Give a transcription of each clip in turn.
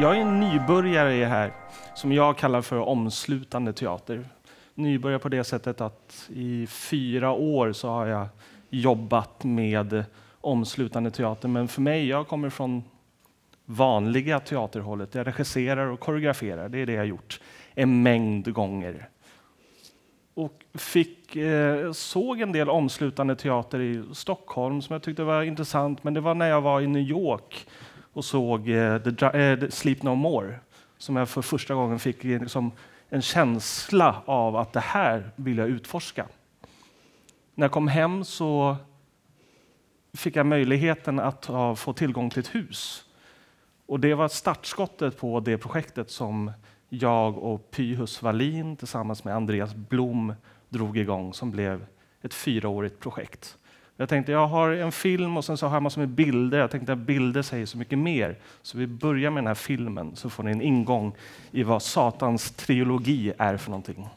Jag är en nybörjare i det här som jag kallar för omslutande teater. Nybörjare på det sättet att i fyra år så har jag jobbat med omslutande teater. Men för mig, jag kommer från vanliga teaterhållet. Jag regisserar och koreograferar. Det är det jag har gjort en mängd gånger. Och fick, eh, såg en del omslutande teater i Stockholm som jag tyckte var intressant. Men det var när jag var i New York och såg eh, eh, The, Sleep No More som jag för första gången fick liksom, en känsla av att det här vill jag utforska. När jag kom hem så fick jag möjligheten att få tillgång till ett hus. Och det var startskottet på det projektet som jag och Pyhus Wallin tillsammans med Andreas Blom drog igång som blev ett fyraårigt projekt. Jag tänkte jag har en film och sen så har jag massor med bilder. Jag tänkte att bilder säger så mycket mer. Så vi börjar med den här filmen så får ni en ingång i vad Satans trilogi är för någonting.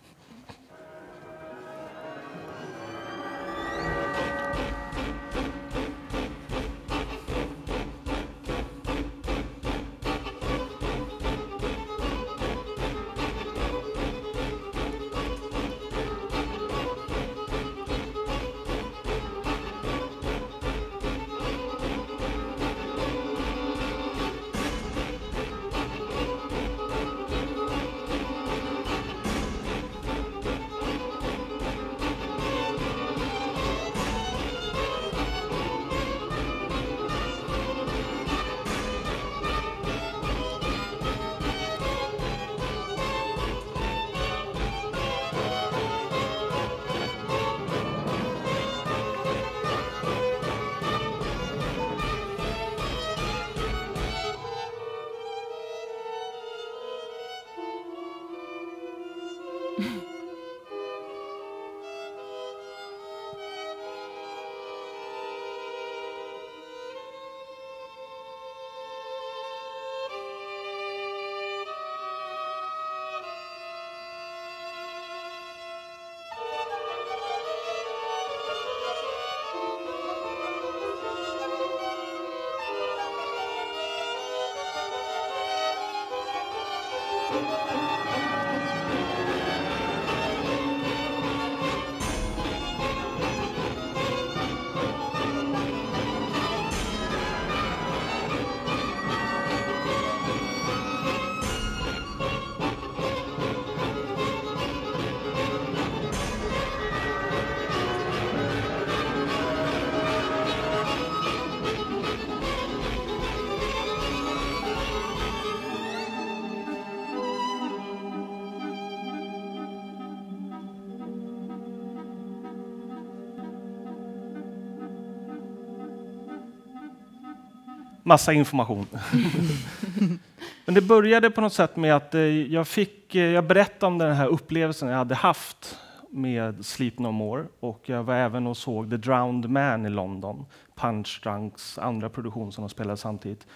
Massa information. Men det började på något sätt med att eh, jag, fick, eh, jag berättade om den här upplevelsen jag hade haft med Sleep No More och jag var även och såg The Drowned Man i London, Punch Drunks andra produktion som de spelade samtidigt.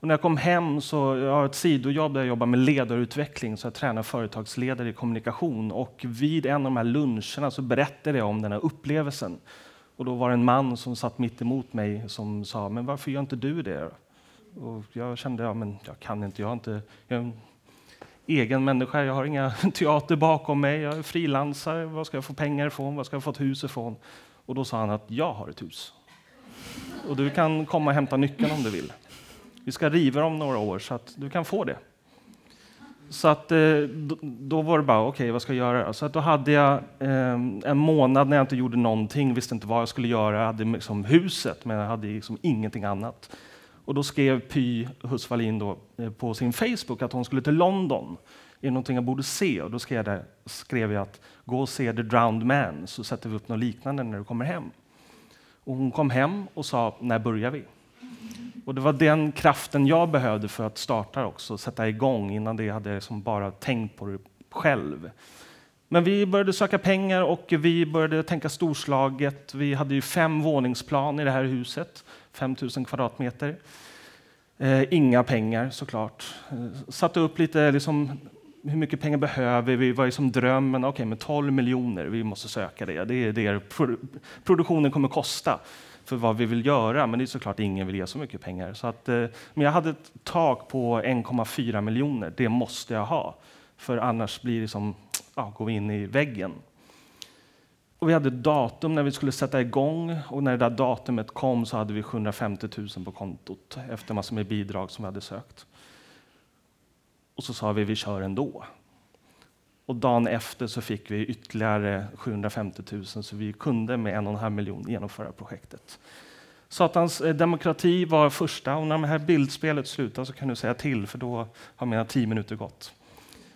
Och när jag kom hem så jag har ett sidojobb där jag jobbar med ledarutveckling, så jag tränar företagsledare i kommunikation och vid en av de här luncherna så berättade jag om den här upplevelsen. Och då var det en man som satt mitt emot mig som sa, men varför gör inte du det? Och jag kände, ja men jag kan inte, jag, har inte, jag är en egen människa, jag har inga teater bakom mig, jag är frilansare, var ska jag få pengar ifrån, var ska jag få ett hus ifrån? Och då sa han att jag har ett hus. Och du kan komma och hämta nyckeln om du vill. Vi ska riva om några år så att du kan få det. Så att, eh, då var det bara, okej, okay, vad ska jag göra? Så att då hade jag ehm, en månad när jag inte gjorde någonting, visste inte vad jag skulle göra. Jag hade liksom huset, men jag hade liksom ingenting annat. Och då skrev Py Husvallin då eh, på sin Facebook att hon skulle till London. Är det någonting jag borde se? Och då skrev jag, skrev jag att gå och se The Drowned Man, så sätter vi upp något liknande när du kommer hem. Och hon kom hem och sa, när börjar vi? Och det var den kraften jag behövde för att starta också, sätta igång. Innan det hade jag liksom bara tänkt på det själv. Men vi började söka pengar och vi började tänka storslaget. Vi hade ju fem våningsplan i det här huset, 5000 kvadratmeter. Eh, inga pengar såklart. Eh, satte upp lite, liksom, hur mycket pengar behöver vi? Vad är som drömmen? Okej, okay, men 12 miljoner, vi måste söka det. Det är det produktionen kommer kosta för vad vi vill göra, men det är såklart ingen vill ge så mycket pengar. Så att, eh, men jag hade ett tak på 1,4 miljoner. Det måste jag ha, för annars blir det som, ja, går vi in i väggen. Och vi hade datum när vi skulle sätta igång och när det där datumet kom så hade vi 750 000 på kontot efter massor med bidrag som vi hade sökt. Och så sa vi vi kör ändå. Och dagen efter så fick vi ytterligare 750 000 så vi kunde med en och en halv miljon genomföra projektet. Satans eh, demokrati var första och när det här bildspelet slutar så kan du säga till för då har mina tio minuter gått.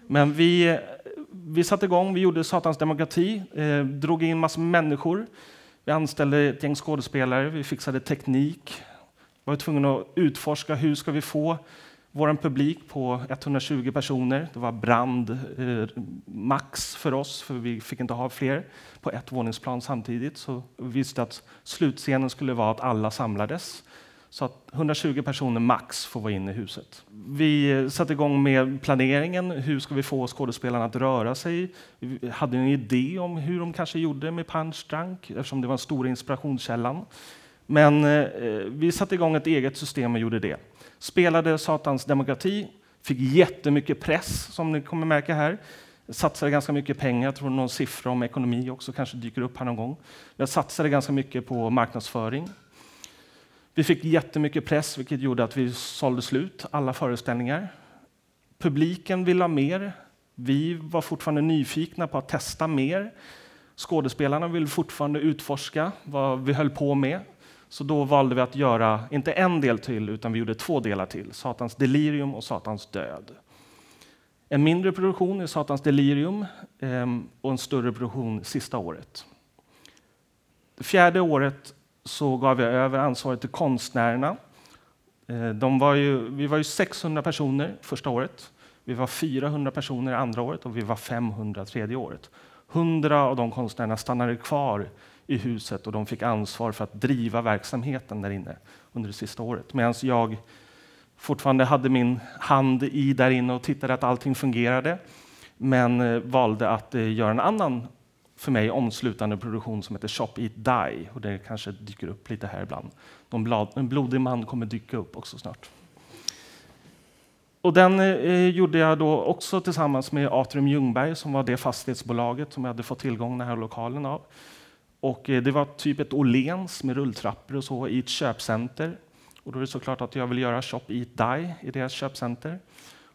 Men vi, eh, vi satte igång, vi gjorde Satans demokrati, eh, drog in massor med människor. Vi anställde ett gäng skådespelare, vi fixade teknik. Vi var tvungna att utforska hur ska vi få vår publik på 120 personer. Det var brand eh, max för oss, för vi fick inte ha fler på ett våningsplan samtidigt. Så vi visste att slutscenen skulle vara att alla samlades. Så att 120 personer max får vara inne i huset. Vi eh, satte igång med planeringen. Hur ska vi få skådespelarna att röra sig? Vi hade en idé om hur de kanske gjorde med Punch Drunk eftersom det var den stora inspirationskällan. Men eh, eh, vi satte igång ett eget system och gjorde det. Spelade Satans demokrati, fick jättemycket press som ni kommer märka här. Satsade ganska mycket pengar, jag tror någon siffra om ekonomi också kanske dyker upp här någon gång. Jag satsade ganska mycket på marknadsföring. Vi fick jättemycket press, vilket gjorde att vi sålde slut alla föreställningar. Publiken ville ha mer. Vi var fortfarande nyfikna på att testa mer. Skådespelarna ville fortfarande utforska vad vi höll på med. Så då valde vi att göra, inte en del till, utan vi gjorde två delar till. Satans delirium och Satans död. En mindre produktion är Satans delirium ehm, och en större produktion sista året. Det fjärde året så gav jag över ansvaret till konstnärerna. Eh, de var ju, vi var ju 600 personer första året. Vi var 400 personer andra året och vi var 500 tredje året. 100 av de konstnärerna stannade kvar i huset och de fick ansvar för att driva verksamheten där inne under det sista året. Medan jag fortfarande hade min hand i där inne och tittade att allting fungerade. Men eh, valde att eh, göra en annan, för mig omslutande produktion som heter Shop Eat Die. Och det kanske dyker upp lite här ibland. en blodig man kommer dyka upp också snart. Och den eh, eh, gjorde jag då också tillsammans med Atrium Ljungberg som var det fastighetsbolaget som jag hade fått tillgång till den här lokalen av. Och eh, det var typ ett Åhléns med rulltrappor och så i ett köpcenter. Och då är det såklart att jag vill göra Shop Eat Die i deras köpcenter.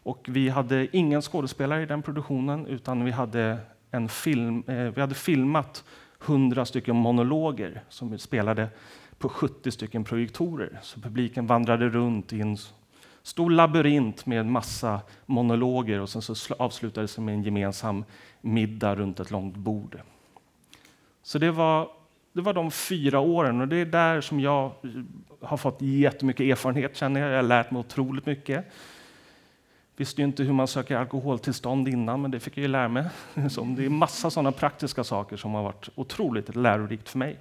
Och vi hade ingen skådespelare i den produktionen utan vi hade, en film, eh, vi hade filmat 100 stycken monologer som vi spelade på 70 stycken projektorer. Så publiken vandrade runt i en stor labyrint med massa monologer och sen så avslutades det med en gemensam middag runt ett långt bord. Så det var, det var de fyra åren och det är där som jag har fått jättemycket erfarenhet känner jag. Jag har lärt mig otroligt mycket. Visste ju inte hur man söker alkoholtillstånd innan, men det fick jag ju lära mig. Så det är massa sådana praktiska saker som har varit otroligt lärorikt för mig.